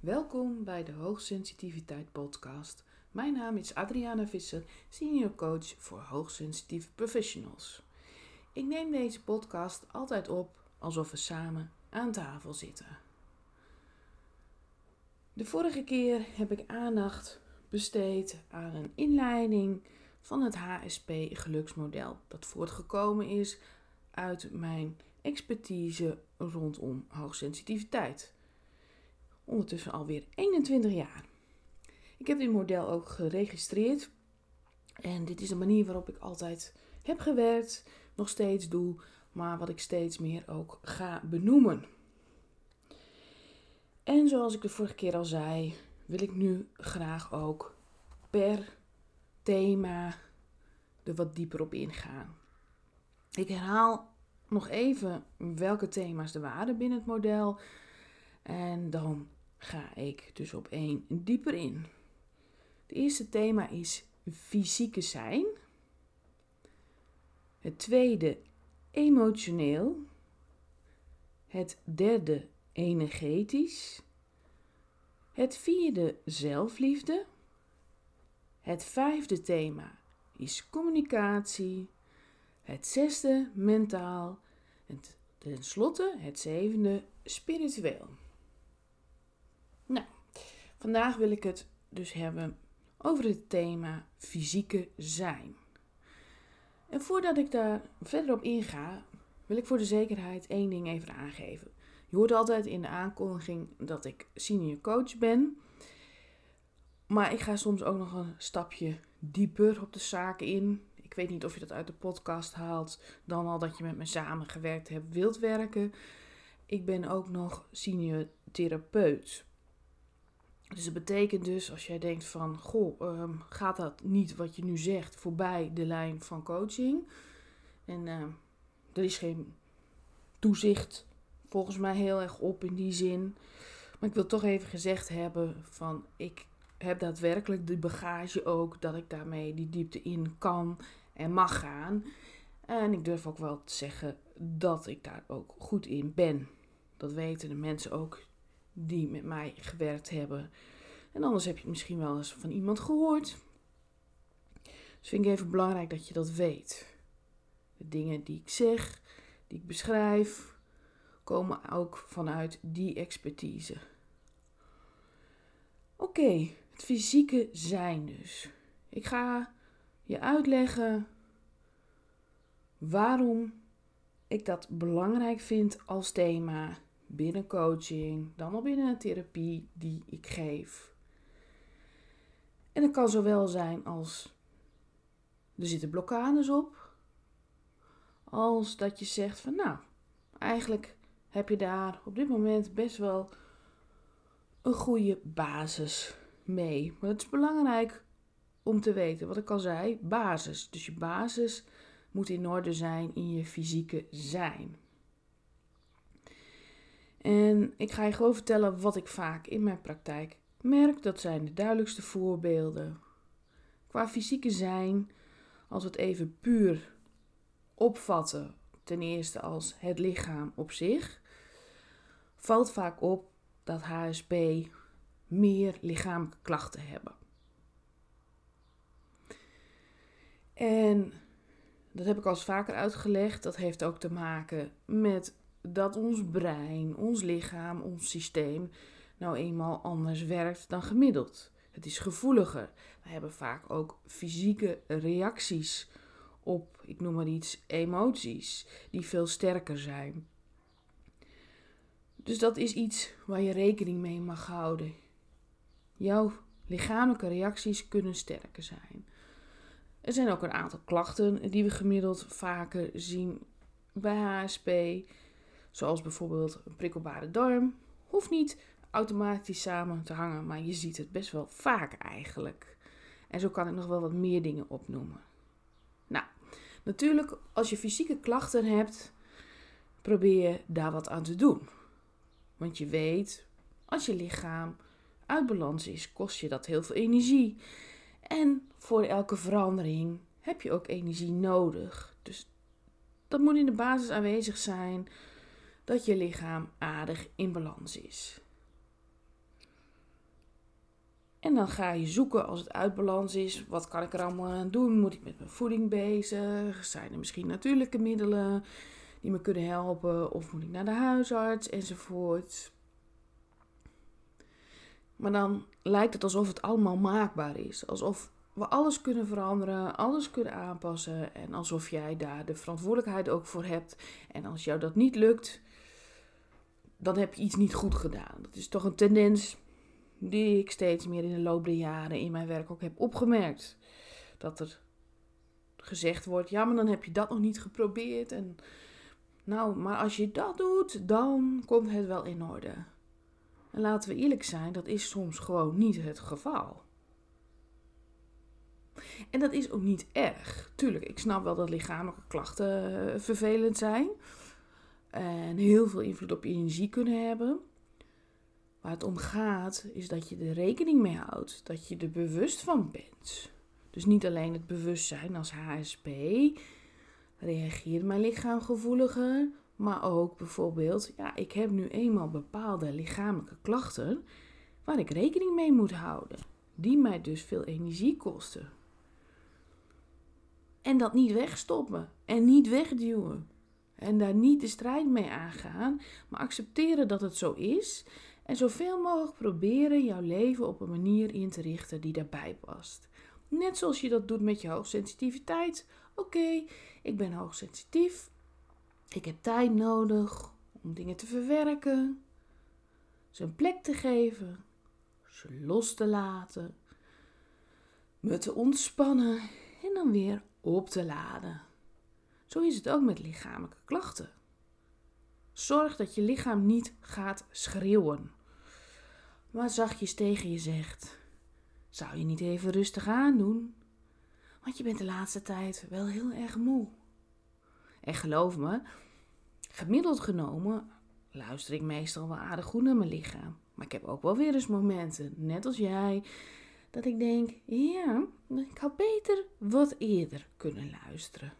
Welkom bij de Hoogsensitiviteit Podcast. Mijn naam is Adriana Visser, senior coach voor hoogsensitieve professionals. Ik neem deze podcast altijd op alsof we samen aan tafel zitten. De vorige keer heb ik aandacht besteed aan een inleiding van het HSP geluksmodel dat voortgekomen is uit mijn expertise rondom hoogsensitiviteit. Ondertussen alweer 21 jaar. Ik heb dit model ook geregistreerd. En dit is een manier waarop ik altijd heb gewerkt, nog steeds doe, maar wat ik steeds meer ook ga benoemen. En zoals ik de vorige keer al zei, wil ik nu graag ook per thema er wat dieper op ingaan. Ik herhaal nog even welke thema's er waren binnen het model. En dan ga ik dus op één dieper in. Het eerste thema is fysieke zijn. Het tweede emotioneel. Het derde energetisch. Het vierde zelfliefde. Het vijfde thema is communicatie. Het zesde mentaal. En tenslotte het zevende spiritueel. Vandaag wil ik het dus hebben over het thema fysieke zijn. En voordat ik daar verder op inga, wil ik voor de zekerheid één ding even aangeven. Je hoort altijd in de aankondiging dat ik senior coach ben. Maar ik ga soms ook nog een stapje dieper op de zaken in. Ik weet niet of je dat uit de podcast haalt, dan al dat je met me samengewerkt hebt, wilt werken. Ik ben ook nog senior therapeut. Dus dat betekent dus, als jij denkt van, goh, ehm, gaat dat niet wat je nu zegt voorbij de lijn van coaching? En uh, er is geen toezicht volgens mij heel erg op in die zin. Maar ik wil toch even gezegd hebben van, ik heb daadwerkelijk de bagage ook dat ik daarmee die diepte in kan en mag gaan. En ik durf ook wel te zeggen dat ik daar ook goed in ben. Dat weten de mensen ook die met mij gewerkt hebben. En anders heb je het misschien wel eens van iemand gehoord. Dus vind ik even belangrijk dat je dat weet. De dingen die ik zeg, die ik beschrijf, komen ook vanuit die expertise. Oké, het fysieke zijn dus. Ik ga je uitleggen waarom ik dat belangrijk vind als thema binnen coaching, dan al binnen een therapie die ik geef. En het kan zowel zijn als er zitten blokkades op, als dat je zegt van nou, eigenlijk heb je daar op dit moment best wel een goede basis mee. Maar het is belangrijk om te weten, wat ik al zei, basis. Dus je basis moet in orde zijn in je fysieke zijn. En ik ga je gewoon vertellen wat ik vaak in mijn praktijk merk. Dat zijn de duidelijkste voorbeelden. Qua fysieke zijn, als we het even puur opvatten, ten eerste als het lichaam op zich, valt vaak op dat HSP meer lichamelijke klachten hebben. En dat heb ik al eens vaker uitgelegd. Dat heeft ook te maken met dat ons brein, ons lichaam, ons systeem nou eenmaal anders werkt dan gemiddeld. Het is gevoeliger. We hebben vaak ook fysieke reacties op, ik noem maar iets, emoties, die veel sterker zijn. Dus dat is iets waar je rekening mee mag houden. Jouw lichamelijke reacties kunnen sterker zijn. Er zijn ook een aantal klachten die we gemiddeld vaker zien bij HSP. Zoals bijvoorbeeld een prikkelbare darm. Hoeft niet automatisch samen te hangen, maar je ziet het best wel vaak eigenlijk. En zo kan ik nog wel wat meer dingen opnoemen. Nou, natuurlijk, als je fysieke klachten hebt, probeer je daar wat aan te doen. Want je weet, als je lichaam uit balans is, kost je dat heel veel energie. En voor elke verandering heb je ook energie nodig. Dus dat moet in de basis aanwezig zijn dat je lichaam aardig in balans is. En dan ga je zoeken als het uit balans is. Wat kan ik er allemaal aan doen? Moet ik met mijn voeding bezig? Zijn er misschien natuurlijke middelen die me kunnen helpen? Of moet ik naar de huisarts? Enzovoort. Maar dan lijkt het alsof het allemaal maakbaar is. Alsof we alles kunnen veranderen, alles kunnen aanpassen. En alsof jij daar de verantwoordelijkheid ook voor hebt. En als jou dat niet lukt, dan heb je iets niet goed gedaan. Dat is toch een tendens die ik steeds meer in de loop der jaren in mijn werk ook heb opgemerkt. Dat er gezegd wordt: ja, maar dan heb je dat nog niet geprobeerd. En nou, maar als je dat doet, dan komt het wel in orde. En laten we eerlijk zijn, dat is soms gewoon niet het geval. En dat is ook niet erg. Tuurlijk, ik snap wel dat lichamelijke klachten eh, vervelend zijn. En heel veel invloed op je energie kunnen hebben. Waar het om gaat, is dat je er rekening mee houdt. Dat je er bewust van bent. Dus niet alleen het bewustzijn als HSP. Reageert mijn lichaam gevoeliger? Maar ook bijvoorbeeld, ja, ik heb nu eenmaal bepaalde lichamelijke klachten waar ik rekening mee moet houden. Die mij dus veel energie kosten. En dat niet wegstoppen en niet wegduwen. En daar niet de strijd mee aangaan, maar accepteren dat het zo is. En zoveel mogelijk proberen jouw leven op een manier in te richten die daarbij past. Net zoals je dat doet met je hoogsensitiviteit. Oké, ik ben hoogsensitief. Ik heb tijd nodig om dingen te verwerken, ze een plek te geven, ze los te laten, me te ontspannen en dan weer op te laden. Zo is het ook met lichamelijke klachten. Zorg dat je lichaam niet gaat schreeuwen, maar zachtjes tegen je zegt: Zou je niet even rustig aandoen? Want je bent de laatste tijd wel heel erg moe. En geloof me, gemiddeld genomen luister ik meestal wel aardig goed naar mijn lichaam. Maar ik heb ook wel weer eens momenten, net als jij, dat ik denk: ja, ik had beter wat eerder kunnen luisteren.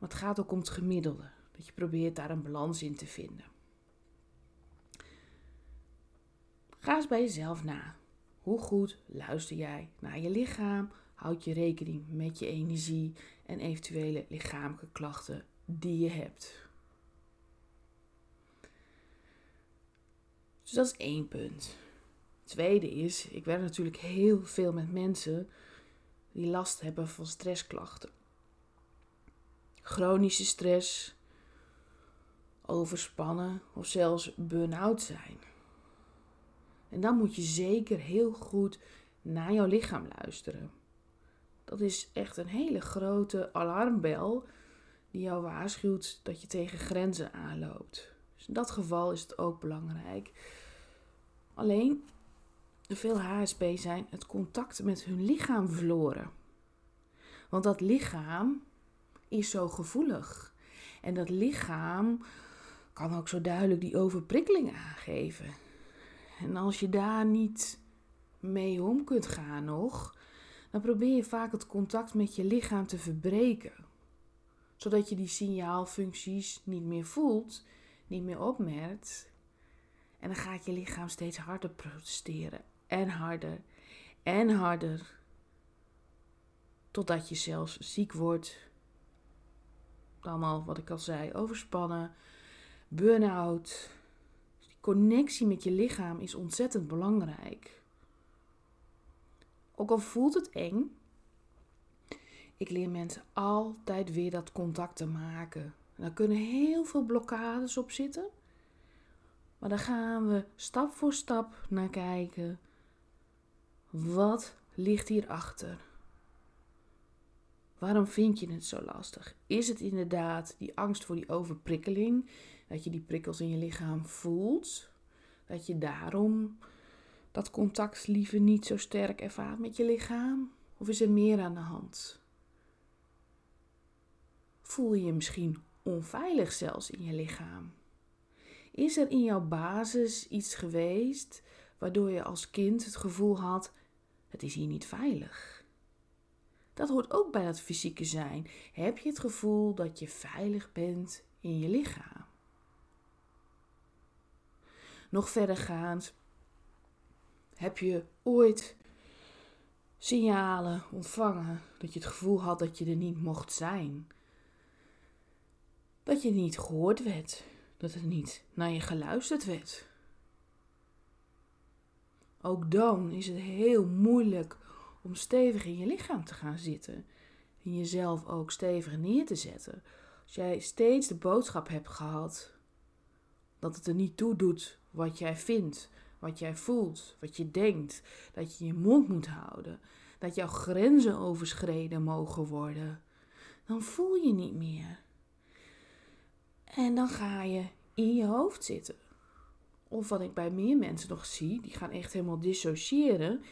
Maar het gaat ook om het gemiddelde. Dat je probeert daar een balans in te vinden. Ga eens bij jezelf na. Hoe goed luister jij naar je lichaam? Houd je rekening met je energie en eventuele lichamelijke klachten die je hebt. Dus dat is één punt. Tweede is, ik werk natuurlijk heel veel met mensen die last hebben van stressklachten. Chronische stress, overspannen of zelfs burn-out zijn. En dan moet je zeker heel goed naar jouw lichaam luisteren. Dat is echt een hele grote alarmbel die jou waarschuwt dat je tegen grenzen aanloopt. Dus in dat geval is het ook belangrijk. Alleen, veel HSP zijn het contact met hun lichaam verloren. Want dat lichaam is zo gevoelig. En dat lichaam kan ook zo duidelijk die overprikkeling aangeven. En als je daar niet mee om kunt gaan nog, dan probeer je vaak het contact met je lichaam te verbreken. Zodat je die signaalfuncties niet meer voelt, niet meer opmerkt. En dan gaat je lichaam steeds harder protesteren. En harder. En harder. Totdat je zelfs ziek wordt. Dan al wat ik al zei, overspannen, burn-out. Die connectie met je lichaam is ontzettend belangrijk. Ook al voelt het eng, ik leer mensen altijd weer dat contact te maken. En daar kunnen heel veel blokkades op zitten. Maar dan gaan we stap voor stap naar kijken. Wat ligt hierachter? Waarom vind je het zo lastig? Is het inderdaad die angst voor die overprikkeling? Dat je die prikkels in je lichaam voelt? Dat je daarom dat contact liever niet zo sterk ervaart met je lichaam? Of is er meer aan de hand? Voel je je misschien onveilig zelfs in je lichaam? Is er in jouw basis iets geweest waardoor je als kind het gevoel had: het is hier niet veilig? Dat hoort ook bij dat fysieke zijn. Heb je het gevoel dat je veilig bent in je lichaam? Nog verder gaand, Heb je ooit signalen ontvangen dat je het gevoel had dat je er niet mocht zijn? Dat je niet gehoord werd, dat er niet naar je geluisterd werd? Ook dan is het heel moeilijk om stevig in je lichaam te gaan zitten. En jezelf ook stevig neer te zetten. Als jij steeds de boodschap hebt gehad dat het er niet toe doet wat jij vindt, wat jij voelt, wat je denkt, dat je je mond moet houden, dat jouw grenzen overschreden mogen worden, dan voel je niet meer. En dan ga je in je hoofd zitten. Of wat ik bij meer mensen nog zie, die gaan echt helemaal dissociëren.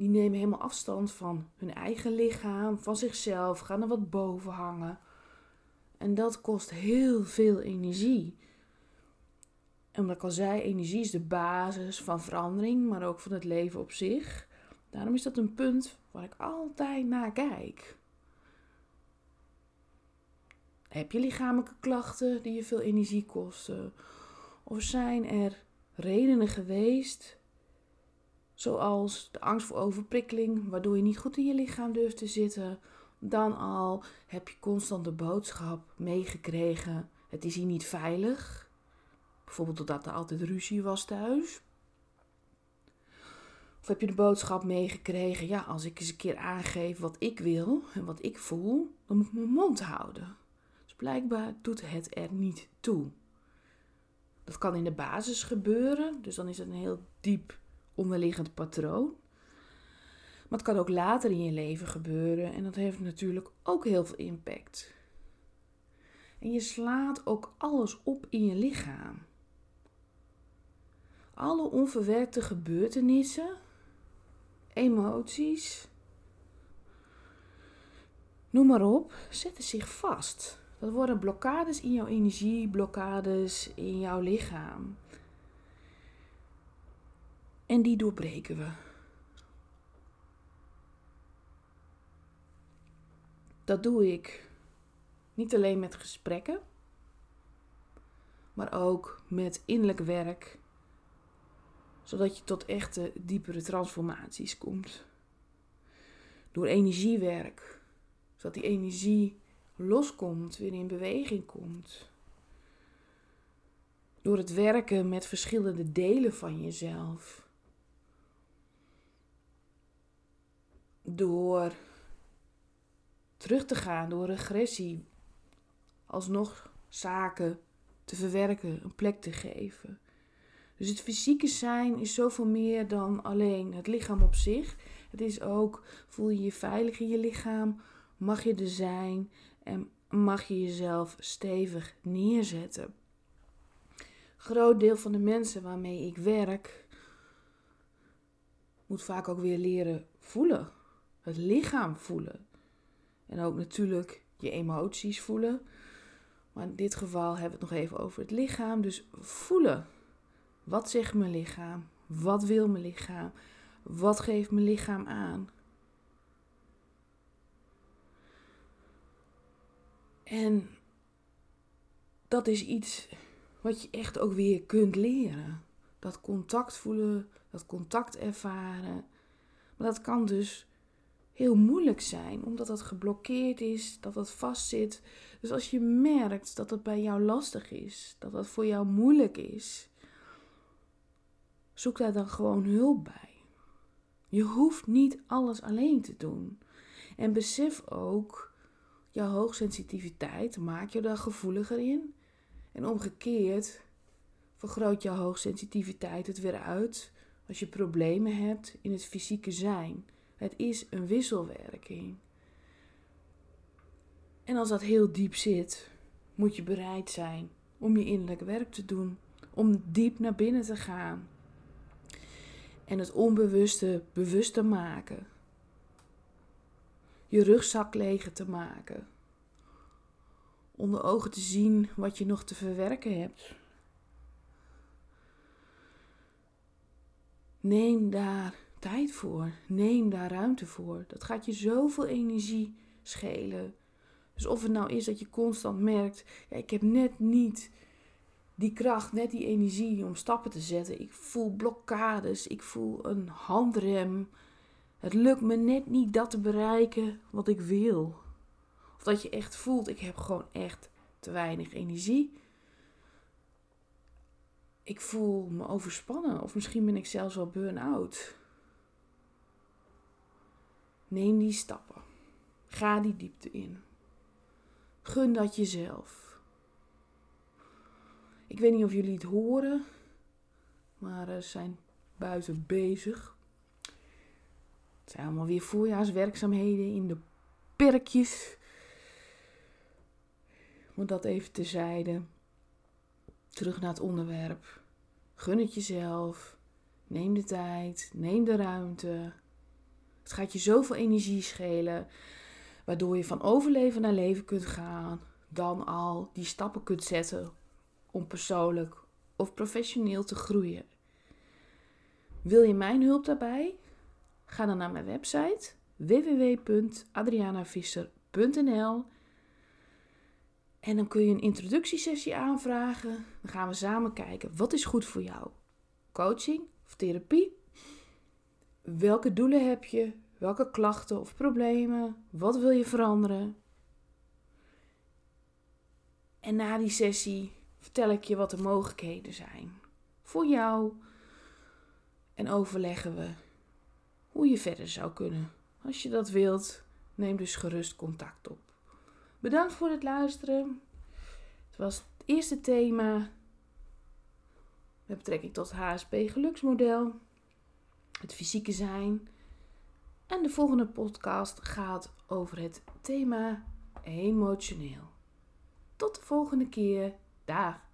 Die nemen helemaal afstand van hun eigen lichaam, van zichzelf, gaan er wat boven hangen. En dat kost heel veel energie. En omdat ik al zei, energie is de basis van verandering, maar ook van het leven op zich. Daarom is dat een punt waar ik altijd naar kijk. Heb je lichamelijke klachten die je veel energie kosten? Of zijn er redenen geweest, zoals de angst voor overprikkeling, waardoor je niet goed in je lichaam durft te zitten? Dan al heb je constant de boodschap meegekregen: het is hier niet veilig. Bijvoorbeeld doordat er altijd ruzie was thuis. Of heb je de boodschap meegekregen: ja, als ik eens een keer aangeef wat ik wil en wat ik voel, dan moet ik mijn mond houden. Dus blijkbaar doet het er niet toe. Dat kan in de basis gebeuren, dus dan is het een heel diep onderliggend patroon. Maar het kan ook later in je leven gebeuren en dat heeft natuurlijk ook heel veel impact. En je slaat ook alles op in je lichaam. Alle onverwerkte gebeurtenissen, emoties, noem maar op, zetten zich vast. Dat worden blokkades in jouw energie, blokkades in jouw lichaam. En die doorbreken we. Dat doe ik niet alleen met gesprekken, maar ook met innerlijk werk, zodat je tot echte diepere transformaties komt. Door energiewerk, zodat die energie loskomt, weer in beweging komt. Door het werken met verschillende delen van jezelf. Door terug te gaan, door regressie, alsnog zaken te verwerken, een plek te geven. Dus het fysieke zijn is zoveel meer dan alleen het lichaam op zich. Het is ook, voel je je veilig in je lichaam? Mag je er zijn? En mag je jezelf stevig neerzetten. Groot deel van de mensen waarmee ik werk moet vaak ook weer leren voelen. Het lichaam voelen. En ook natuurlijk je emoties voelen. Maar in dit geval hebben we het nog even over het lichaam. Dus voelen. Wat zegt mijn lichaam? Wat wil mijn lichaam? Wat geeft mijn lichaam aan? En dat is iets wat je echt ook weer kunt leren. Dat contact voelen, dat contact ervaren. Maar dat kan dus heel moeilijk zijn, omdat dat geblokkeerd is, dat dat vastzit. Dus als je merkt dat het bij jou lastig is, dat dat voor jou moeilijk is, zoek daar dan gewoon hulp bij. Je hoeft niet alles alleen te doen. En besef ook jouw hoogsensitiviteit maakt je daar gevoeliger in. En omgekeerd vergroot jouw hoogsensitiviteit het weer uit als je problemen hebt in het fysieke zijn. Het is een wisselwerking. En als dat heel diep zit, moet je bereid zijn om je innerlijk werk te doen, om diep naar binnen te gaan en het onbewuste bewust te maken je rugzak leeg te maken. Onder ogen te zien wat je nog te verwerken hebt. Neem daar tijd voor. Neem daar ruimte voor. Dat gaat je zoveel energie schelen. Dus of het nou is dat je constant merkt: ja, ik heb net niet die kracht, net die energie om stappen te zetten. Ik voel blokkades, ik voel een handrem. Het lukt me net niet dat te bereiken wat ik wil. Of dat je echt voelt, ik heb gewoon echt te weinig energie. Ik voel me overspannen of misschien ben ik zelfs wel burn-out. Neem die stappen. Ga die diepte in. Gun dat jezelf. Ik weet niet of jullie het horen, maar er zijn buiten bezig. Het zijn allemaal weer voorjaarswerkzaamheden in de perkjes. Maar dat even tezijde. Terug naar het onderwerp. Gun het jezelf. Neem de tijd. Neem de ruimte. Het gaat je zoveel energie schelen. Waardoor je van overleven naar leven kunt gaan. Dan al die stappen kunt zetten om persoonlijk of professioneel te groeien. Wil je mijn hulp daarbij? Ga dan naar mijn website www.adrianavisser.nl en dan kun je een introductiesessie aanvragen. Dan gaan we samen kijken wat is goed voor jou. Coaching of therapie? Welke doelen heb je? Welke klachten of problemen? Wat wil je veranderen? En na die sessie vertel ik je wat de mogelijkheden zijn voor jou. En overleggen we hoe je verder zou kunnen. Als je dat wilt, neem dus gerust contact op. Bedankt voor het luisteren. Het was het eerste thema met betrekking tot HSP geluksmodel, het fysieke zijn. En de volgende podcast gaat over het thema emotioneel. Tot de volgende keer. Dag.